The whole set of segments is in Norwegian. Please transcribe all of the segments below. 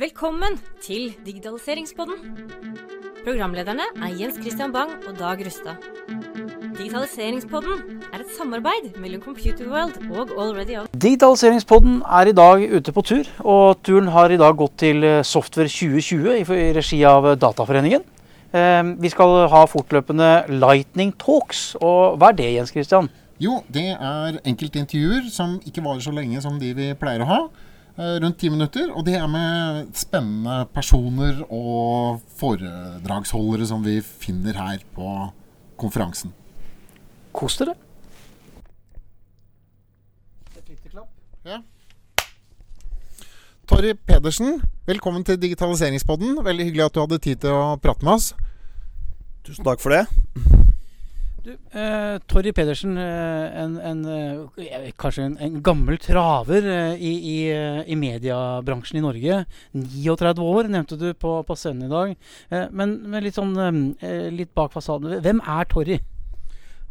Velkommen til Digitaliseringspodden. Programlederne er Jens Christian Bang og Dag Rustad. Digitaliseringspodden er et samarbeid mellom Computerworld og Already On. Digitaliseringspodden er i dag ute på tur, og turen har i dag gått til eh, Software 2020 i regi av Dataforeningen. Eh, vi skal ha fortløpende Lightning Talks, og hva er det Jens Christian? Jo, det er enkeltintervjuer som ikke varer så lenge som de vi pleier å ha. Eh, rundt ti minutter. Og det er med spennende personer og foredragsholdere som vi finner her på konferansen. Kos dere. Ja. Torry Pedersen, velkommen til Digitaliseringspodden. Veldig hyggelig at du hadde tid til å prate med oss. Tusen takk for det. Du, eh, Torry Pedersen, eh, en, en, eh, kanskje en, en, gammel traver eh, i, i, eh, i, mediebransjen i Norge. 39 år, nevnte du på, på scenen i dag. Eh, men, men, litt sånn litt bak fasaden. Hvem er Torry?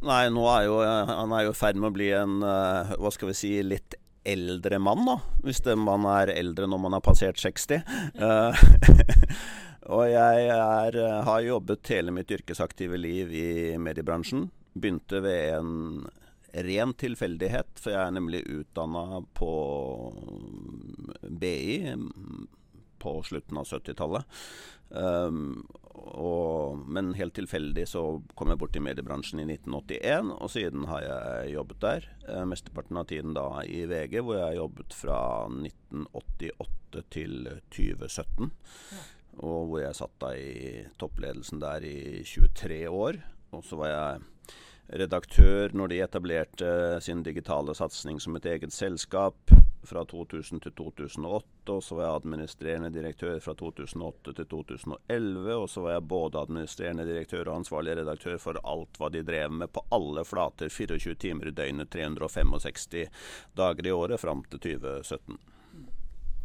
Nei, nå er jo, han er jo i ferd med å bli en hva skal vi si, litt eldre mann, da. Hvis det, man er eldre når man har passert 60. Og jeg er, eh, har jobbet hele mitt yrkesaktive liv i mediebransjen. Begynte ved en ren tilfeldighet, for jeg er nemlig utdanna på BI på slutten av 70-tallet. Um, men helt tilfeldig så kom jeg bort til mediebransjen i 1981, og siden har jeg jobbet der. Uh, mesteparten av tiden da i VG, hvor jeg har jobbet fra 1988 til 2017. Ja. Og hvor jeg satt da i toppledelsen der i 23 år. Og så var jeg redaktør når de etablerte sin digitale satsing som et eget selskap fra 2000 til 2008. Og så var jeg administrerende direktør fra 2008 til 2011. Og så var jeg både administrerende direktør og ansvarlig redaktør for alt hva de drev med på alle flater 24 timer i døgnet, 365 dager i året fram til 2017.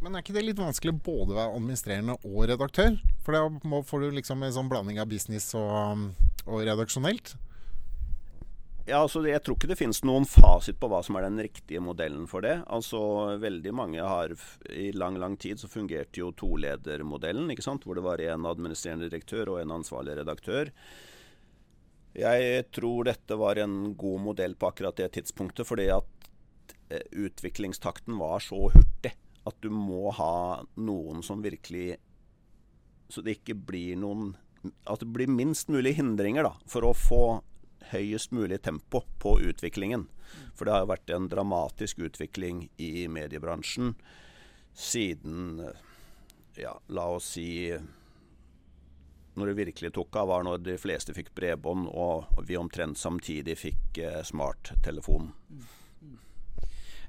Men er ikke det litt vanskelig både å være administrerende og redaktør? For da får du liksom en sånn blanding av business og, og redaksjonelt. Ja, altså Jeg tror ikke det finnes noen fasit på hva som er den riktige modellen for det. Altså Veldig mange har I lang lang tid så fungerte jo toledermodellen, ikke sant? hvor det var en administrerende direktør og en ansvarlig redaktør. Jeg tror dette var en god modell på akkurat det tidspunktet, fordi at eh, utviklingstakten var så hurtig at du må ha noen som virkelig Så det ikke blir noen At det blir minst mulig hindringer da, for å få høyest mulig tempo på utviklingen. For det har jo vært en dramatisk utvikling i mediebransjen siden ja, la oss si når det virkelig tok av, var når de fleste fikk bredbånd og vi omtrent samtidig fikk eh, smarttelefon.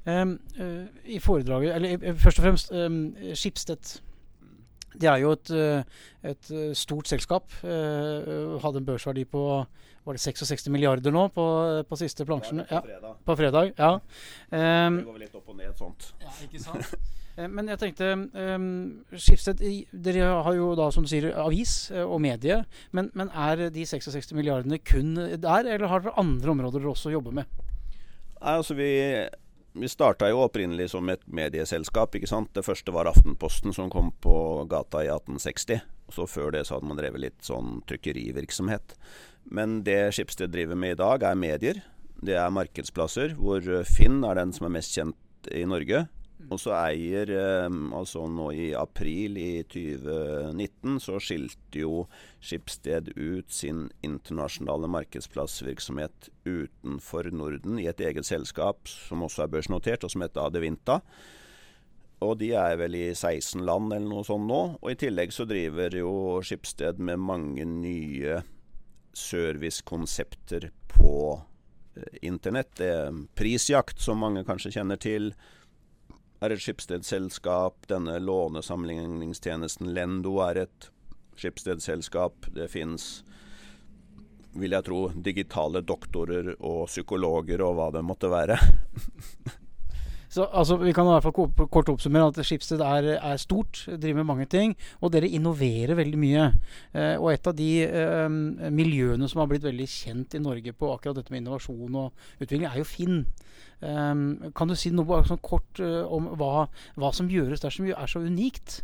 Um, uh, I foredraget Eller uh, først og fremst um, Schibsted. Det er jo et, uh, et stort selskap. hadde en børsverdi på var det 66 milliarder nå på, på siste plansjen? Ja, på fredag. på fredag, ja. Um, det går vel litt opp og ned sånt. Ja, ikke sant? Men jeg tenkte um, Skifsted, Dere har jo da, som du sier, avis og medie. Men, men, er de 66 milliardene kun der, eller har dere andre områder dere også jobber med? Nei, altså vi vi starta jo opprinnelig som et medieselskap. ikke sant? Det første var Aftenposten, som kom på gata i 1860. Så før det så hadde man drevet litt sånn trykkerivirksomhet. Men det Skipsted driver med i dag, er medier. Det er markedsplasser, hvor Finn er den som er mest kjent i Norge. Og så eier eh, Altså nå i april i 2019 så skilte jo Skipsted ut sin internasjonale markedsplassvirksomhet utenfor Norden i et eget selskap som også er børsnotert, og som heter Adevinta. Og de er vel i 16 land eller noe sånt nå. Og i tillegg så driver jo Skipsted med mange nye servicekonsepter på eh, internett. Det er prisjakt, som mange kanskje kjenner til er et skipsstedselskap. Denne lånesammenligningstjenesten Lendo er et skipsstedselskap. Det fins, vil jeg tro, digitale doktorer og psykologer og hva det måtte være. Så altså, Vi kan i hvert fall kort oppsummere at Skipsted er, er, stort, driver med mange ting. Og dere innoverer veldig mye. Eh, og et av de eh, miljøene som har blitt veldig kjent i Norge på akkurat dette med innovasjon og utvikling, er jo Finn. Eh, kan du si noe sånn kort uh, om hva, hva, som gjøres der som er så unikt?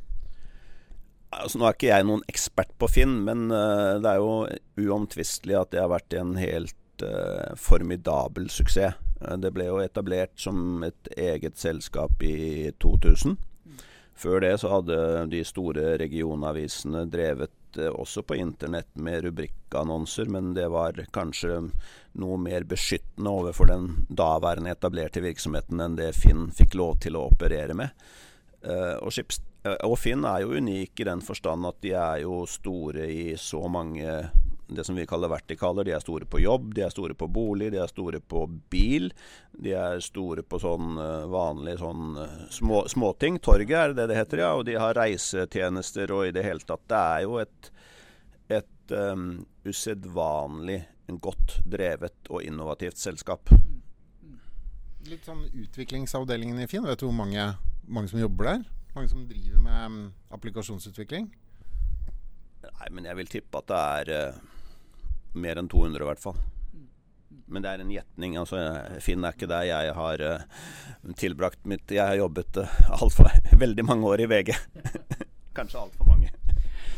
Altså, nå er ikke jeg noen ekspert på Finn, men uh, det er jo uomtvistelig at det har vært en helt uh, formidabel suksess. Uh, det ble jo etablert som et eget selskap i 2000. Før det så hadde de store regionavisene drevet også på internett med rubrikkannonser, men det var kanskje noe mer beskyttende overfor den daværende etablerte virksomheten enn det Finn fikk lov til å operere med. og Skips Eh, og Finn er jo unik i den forstand at de er jo store i så mange det som vi kaller vertikaler. De er store på jobb, de er store på bolig, de er store på bil. De er store på sånn vanlig vanlige sånn eh, små, småting. Torget er det det heter, ja. Og de har reisetjenester og i det hele tatt. Det er jo et, et um, usedvanlig godt drevet og innovativt selskap. Litt sånn utviklingsavdelingen i Finn, vet du hvor mange, mange som jobber der? Mange som driver med um, applikasjonsutvikling? Nei, men jeg vil tippe at det er uh, mer enn 200 i hvert fall. Men det er en gjetning. Altså, Finn er ikke der jeg har uh, tilbrakt mitt Jeg har jobbet uh, alt for, veldig mange år i VG. Kanskje altfor mange.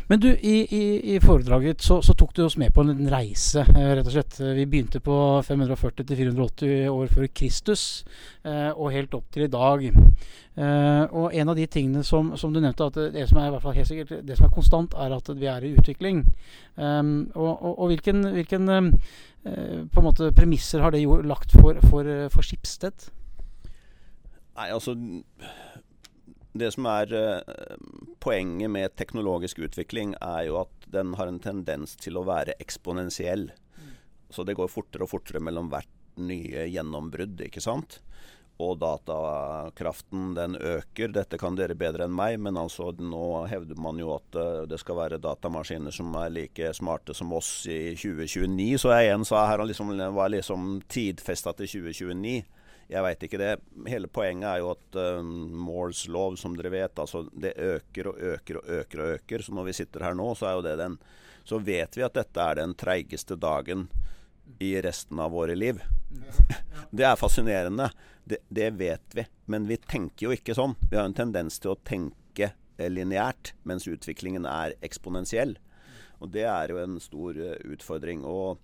Men du, i, i, i foredraget så, så, tok du oss med på en reise, eh, rett og slett. Vi begynte på 540 480 år før Kristus, eh, og helt opp til i dag. Eh, og en av de tingene som, som, du nevnte, det som er sikkert, det som er konstant, er at vi er i utvikling. Um, og, og, og, hvilken, hvilken måte premisser har det lagt for, for, for Skipsted? Nei, altså det som er uh, poenget med teknologisk utvikling, er jo at den har en tendens til å være eksponentiell. Så det går fortere og fortere mellom hvert nye gjennombrudd, ikke sant. Og datakraften den øker. Dette kan dere bedre enn meg, men altså nå hevder man jo at uh, det skal være datamaskiner som er like smarte som oss i 2029. Så jeg igjen sa her liksom, var liksom tidfesta til 2029. Jeg veit ikke det. Hele poenget er jo at um, Moores lov, som dere vet, altså det øker og øker og øker og øker. Så når vi sitter her nå, så er jo det den Så vet vi at dette er den treigeste dagen i resten av våre liv. Det er fascinerende. Det, det, vet vi. Men vi tenker jo ikke sånn. Vi har en tendens til å tenke lineært, mens utviklingen er eksponentiell. Og det er jo en stor uh, utfordring. Og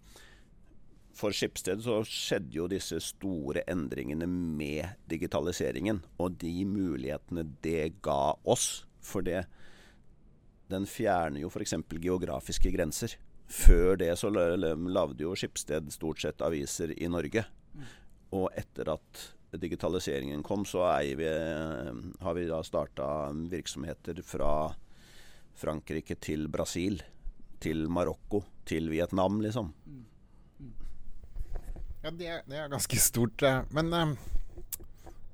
for Skipsted så skjedde jo disse store endringene med digitaliseringen. Og de mulighetene det ga oss. For det den fjerner jo f.eks. geografiske grenser. Før det så lagde jo Skipsted stort sett aviser i Norge. Og etter at digitaliseringen kom, så vi, har vi da starta virksomheter fra Frankrike til Brasil. Til Marokko, til Vietnam, liksom. Ja, det, det er ganske stort. Eh, men uh,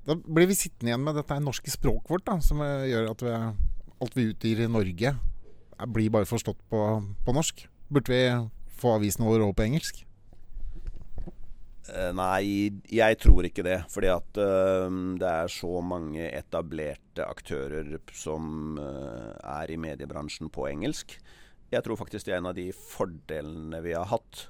da blir vi sittende igjen med dette norske språket vårt, da, som uh, gjør at vi, alt vi utgir i Norge, blir bare forstått på, på norsk. Burde vi få avisene våre over på engelsk? Uh, nei, jeg tror ikke det. Fordi at det er så mange etablerte aktører som er i mediebransjen på engelsk. Jeg tror faktisk det er en av de fordelene vi har hatt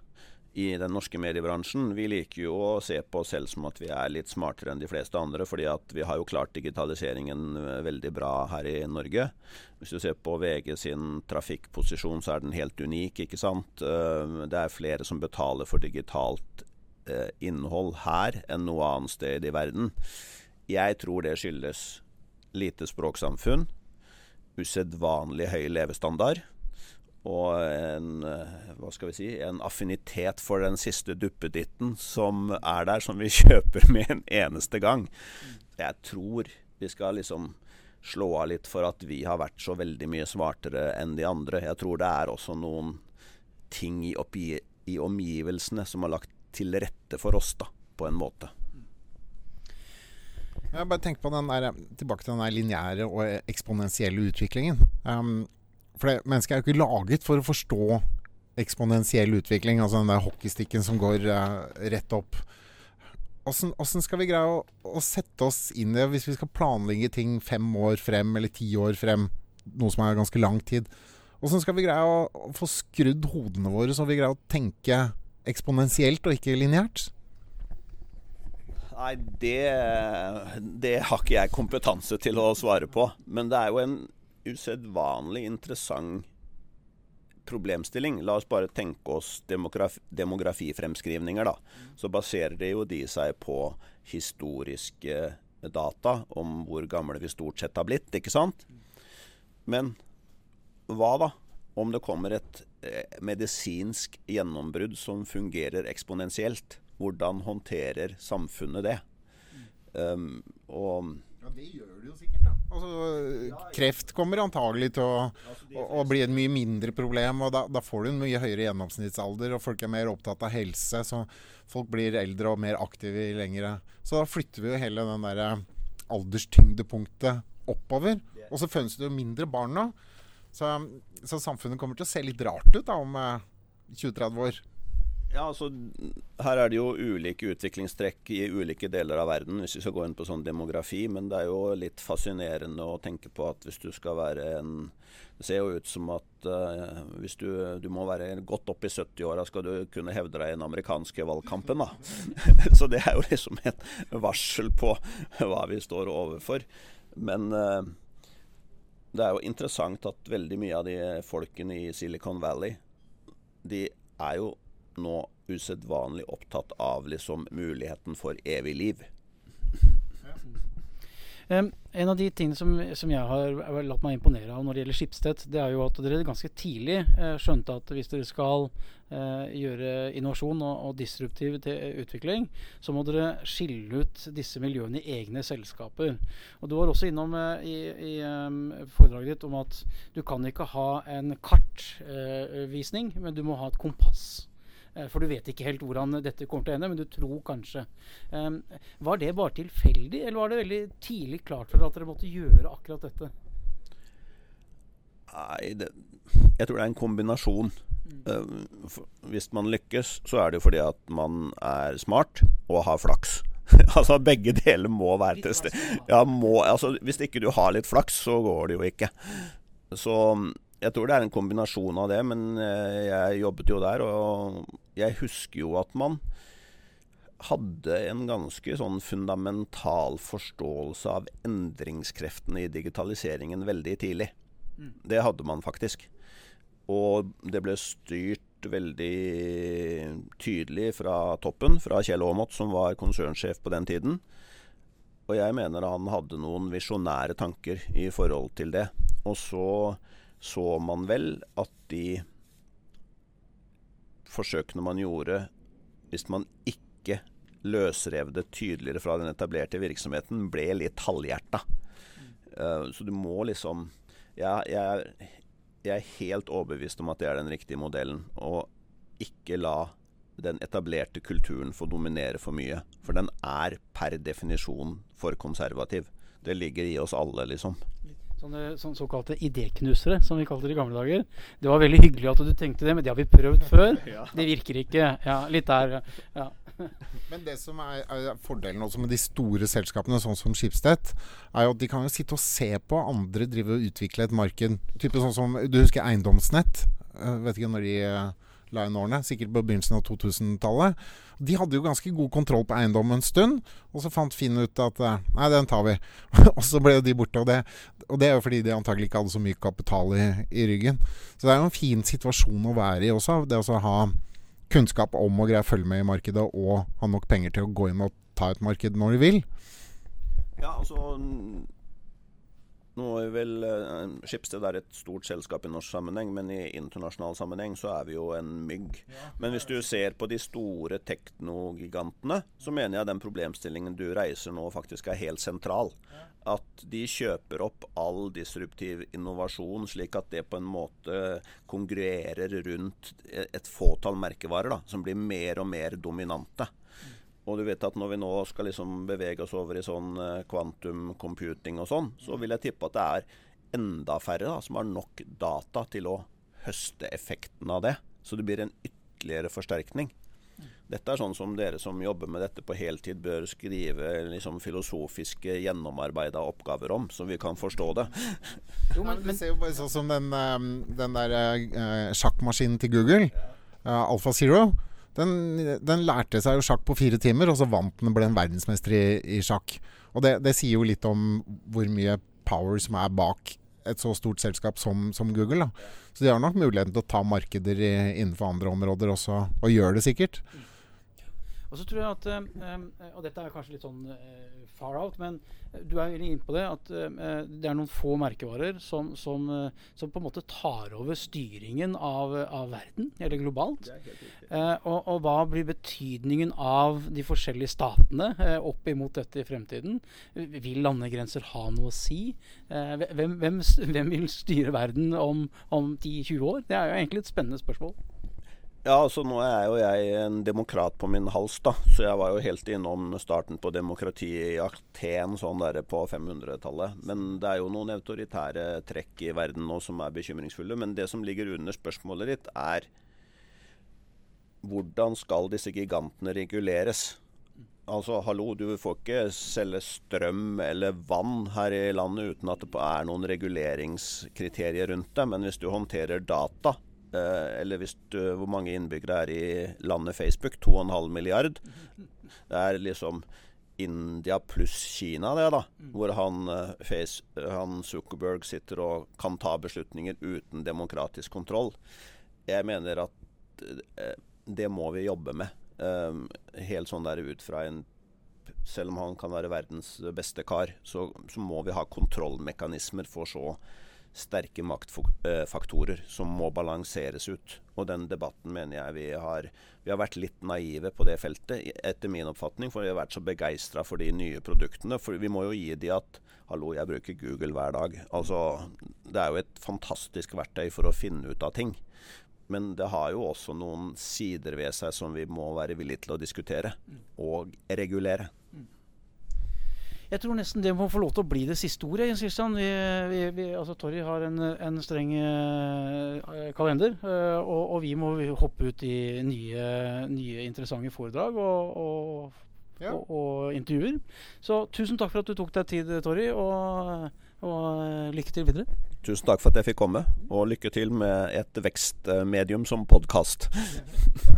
i den norske mediebransjen. Vi liker jo å se på oss selv som at vi er litt smartere enn de fleste andre, fordi at vi har jo klart digitaliseringen eh, veldig bra her i Norge. Hvis du ser på VG sin trafikkposisjon, så er den helt unik, ikke sant. Eh, det er flere som betaler for digitalt eh, innhold her enn noe annet sted i verden. Jeg tror det skyldes lite språksamfunn, usedvanlig høy levestandard og en, eh, hva skal vi si, en affinitet for den siste duppeditten som er der, som vi kjøper med en eneste gang. Jeg tror vi skal liksom slå av litt for at vi har vært så veldig mye smartere enn de andre. Jeg tror det er også noen ting i, oppi, i omgivelsene som har lagt til rette for oss, da, på en måte. Jeg bare tenker på den der, Tilbake til den lineære og eksponentielle utviklingen. Um, for mennesket er jo ikke laget for å forstå eksponentiell utvikling, altså den der hockeystikken som går uh, rett opp. Åssen skal vi greie å, å, sette oss inn i hvis vi skal planlegge ting fem år frem eller ti år frem, noe som er ganske lang tid? Åssen skal vi greie å, å, få skrudd hodene våre så vi greier å tenke eksponentielt og ikke lineært? Nei, det, det har ikke jeg kompetanse til å svare på. Men det er jo en usedvanlig interessant problemstilling. La oss bare tenke oss demografi, demografifremskrivninger, da. Så baserer det jo de seg på historiske data om hvor gamle vi stort sett har blitt, ikke sant? Men hva da om det kommer et eh, medisinsk gjennombrudd som fungerer eksponentielt? Hvordan håndterer samfunnet det? Um, og ja, Det gjør det jo sikkert. da. Altså, kreft kommer antagelig til å, å, å bli et mye mindre problem. og da, da, får du en mye høyere gjennomsnittsalder, og folk er mer opptatt av helse. Så folk blir eldre og mer aktive lengre. Så da flytter vi jo hele den der eh, alderstyngdepunktet oppover. Og så fødes det jo mindre barn nå. Så, så, samfunnet kommer til å se litt rart ut da om eh, 20-30 år. Ja, altså Her er det jo ulike utviklingstrekk i ulike deler av verden, hvis vi skal gå inn på sånn demografi. Men det er jo litt fascinerende å tenke på at hvis du skal være en Det ser jo ut som at uh, hvis du, du, må være godt opp i 70-åra skal du kunne hevde deg i den amerikanske valgkampen, da. Så det er jo liksom et varsel på hva vi står overfor. Men uh, det er jo interessant at veldig mye av de folkene i Silicon Valley, de er jo nå usedvanlig opptatt av liksom muligheten for evig liv. Um, en av de tingene som, som, jeg har latt meg imponere av når det gjelder Skipstedt, det er jo at dere ganske tidlig uh, skjønte at hvis dere skal uh, gjøre innovasjon og, og disruptiv utvikling, så må dere skille ut disse miljøene i egne selskaper. Og Du var også innom uh, i, i foredraget ditt om at du kan ikke ha en kartvisning, men du må ha et kompass. Eh, for du vet ikke helt hvordan dette kommer til å ende, men du tror kanskje. Um, var det bare tilfeldig, eller var det veldig tidlig klart for dere at dere måtte gjøre akkurat dette? Nei, det, jeg tror det er en kombinasjon. Mm. Uh, hvis man lykkes, så er det jo fordi at man er smart og har flaks. altså Begge deler må være til stede. Ja, altså, hvis ikke du har litt flaks, så går det jo ikke. Så jeg tror det er en kombinasjon av det, men eh, jeg jobbet jo der, og jeg husker jo at man hadde en ganske sånn fundamental forståelse av endringskreftene i digitaliseringen veldig tidlig. Mm. Det hadde man faktisk. Og det ble styrt veldig tydelig fra toppen, fra Kjell Aamodt, som var konsernsjef på den tiden. Og jeg mener han hadde noen visjonære tanker i forhold til det. Og så så man vel at de forsøkene man gjorde, hvis man ikke løsrev det tydeligere fra den etablerte virksomheten, ble litt halvhjerta. Uh, så du må liksom jeg, jeg, jeg, er helt overbevist om at det er den riktige modellen. Og ikke la den etablerte kulturen få dominere for mye. For den er per definisjon for konservativ. Det ligger i oss alle, liksom. Sånne, sånne såkalte idéknusere, som vi kalte det i gamle dager. Det var veldig hyggelig at du tenkte det, men det har vi prøvd før. Det virker ikke. Ja, litt der, ja. Men det som er, er, fordelen også med de store selskapene, sånn som Schibsted, er jo at de kan jo sitte og se på andre drive og utvikle et marked. Type sånn som, Du husker Eiendomsnett? Jeg vet ikke når de line-årene, sikkert på begynnelsen av 2000-tallet. De hadde jo ganske god kontroll på eiendommen en stund, og så fant Finn ut at eh, nei, den tar vi. og så ble jo de borte. Og det, og det er jo fordi de antagelig ikke hadde så mye kapital i, i, ryggen. Så det er jo en fin situasjon å være i også. Det å ha kunnskap om å greie å følge med i markedet, og ha nok penger til å gå inn og ta et marked når de vil. Ja, altså nå er vel Skipsted er et stort selskap i norsk sammenheng, men i internasjonal sammenheng så er vi jo en mygg. Men hvis du ser på de store teknogigantene, så mener jeg den problemstillingen du reiser nå, faktisk er helt sentral. At de kjøper opp all disruptiv innovasjon, slik at det på en måte kongruerer rundt et fåtall merkevarer, da, som blir mer og mer dominante. Og du vet at når vi nå skal liksom bevege oss over i sånn kvantum eh, computing og sånn, så vil jeg tippe at det er enda færre da, som har nok data til å høste effekten av det. Så det blir en ytterligere forsterkning. Dette er sånn som dere som jobber med dette på heltid, bør skrive liksom filosofiske, gjennomarbeida oppgaver om, så vi kan forstå det. Jo, men, men ser jo bare sånn som den, eh, den der uh, sjakkmaskinen til Google, uh, Alpha Zero. Den, den, lærte seg jo sjakk på fire timer, og så vant den og ble en verdensmester i, i sjakk. Og det, det, sier jo litt om hvor mye power som er bak et så stort selskap som, som Google. Da. Så de har nok muligheten til å ta markeder i, innenfor andre områder også, og gjør det sikkert. Og så tror jeg at, eh, Og dette er kanskje litt sånn eh, far out, men du er inne på det at det er noen få merkevarer som, som, som på en måte tar over styringen av, av verden, eller globalt. Og, og, hva blir betydningen av de forskjellige statene opp imot dette i fremtiden? Vil landegrenser ha noe å si? Hvem, hvem, hvem vil styre verden om, om 10-20 år? Det er jo egentlig et spennende spørsmål. Ja, altså nå er jo jeg en demokrat på min hals, da. Så jeg var jo helt innom starten på demokratiet i Aten sånn der på 500-tallet. Men det er jo noen autoritære trekk i verden nå som er bekymringsfulle. Men det som ligger under spørsmålet ditt, er hvordan skal disse gigantene reguleres? Altså, hallo, du får ikke selge strøm eller vann her i landet uten at det er noen reguleringskriterier rundt det. Men hvis du håndterer data, eller hvis du, hvor mange innbyggere er i landet Facebook? 2,5 milliard. Det er liksom India pluss Kina, det, da. Hvor han, eh, Face, han Zuckerberg sitter og kan ta beslutninger uten demokratisk kontroll. Jeg mener at eh, det må vi jobbe med. Helt sånn der ut fra en Selv om han kan være verdens beste kar, så, så må vi ha kontrollmekanismer for så sterke maktfaktorer som må balanseres ut. Og den debatten mener jeg vi har Vi har vært litt naive på det feltet, etter min oppfatning. For vi har vært så begeistra for de nye produktene. For vi må jo gi de at Hallo, jeg bruker Google hver dag. Altså, det er jo et fantastisk verktøy for å finne ut av ting. Men det har jo også noen sider ved seg som vi må være villige til å diskutere og regulere. Jeg tror nesten det må få lov til å bli det siste ordet. Kristian. Vi, vi, vi, altså, Torry har en, en streng uh, kalender, uh, og, og, vi må hoppe ut i nye, nye interessante foredrag og, og, ja. og, intervjuer. Så tusen takk for at du tok deg tid, Torry, og, uh, lykke til videre. Tusen takk for at jeg fikk komme, og lykke til med et vekstmedium som podkast.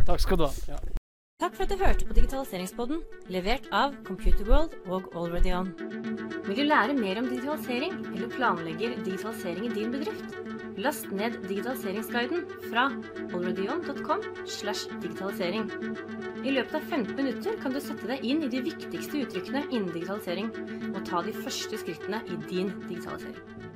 takk skal du ha. Ja. Takk for at du hørte på Digitaliseringspodden, levert av Computerworld og AlreadyOn. Vil du lære mer om digitalisering, eller planlegger digitalisering i din bedrift? Last ned digitaliseringsguiden fra alreadyon.com slash digitalisering. I løpet av 15 minutter kan du sette deg inn i de viktigste uttrykkene innen digitalisering, og ta de første skrittene i din digitalisering.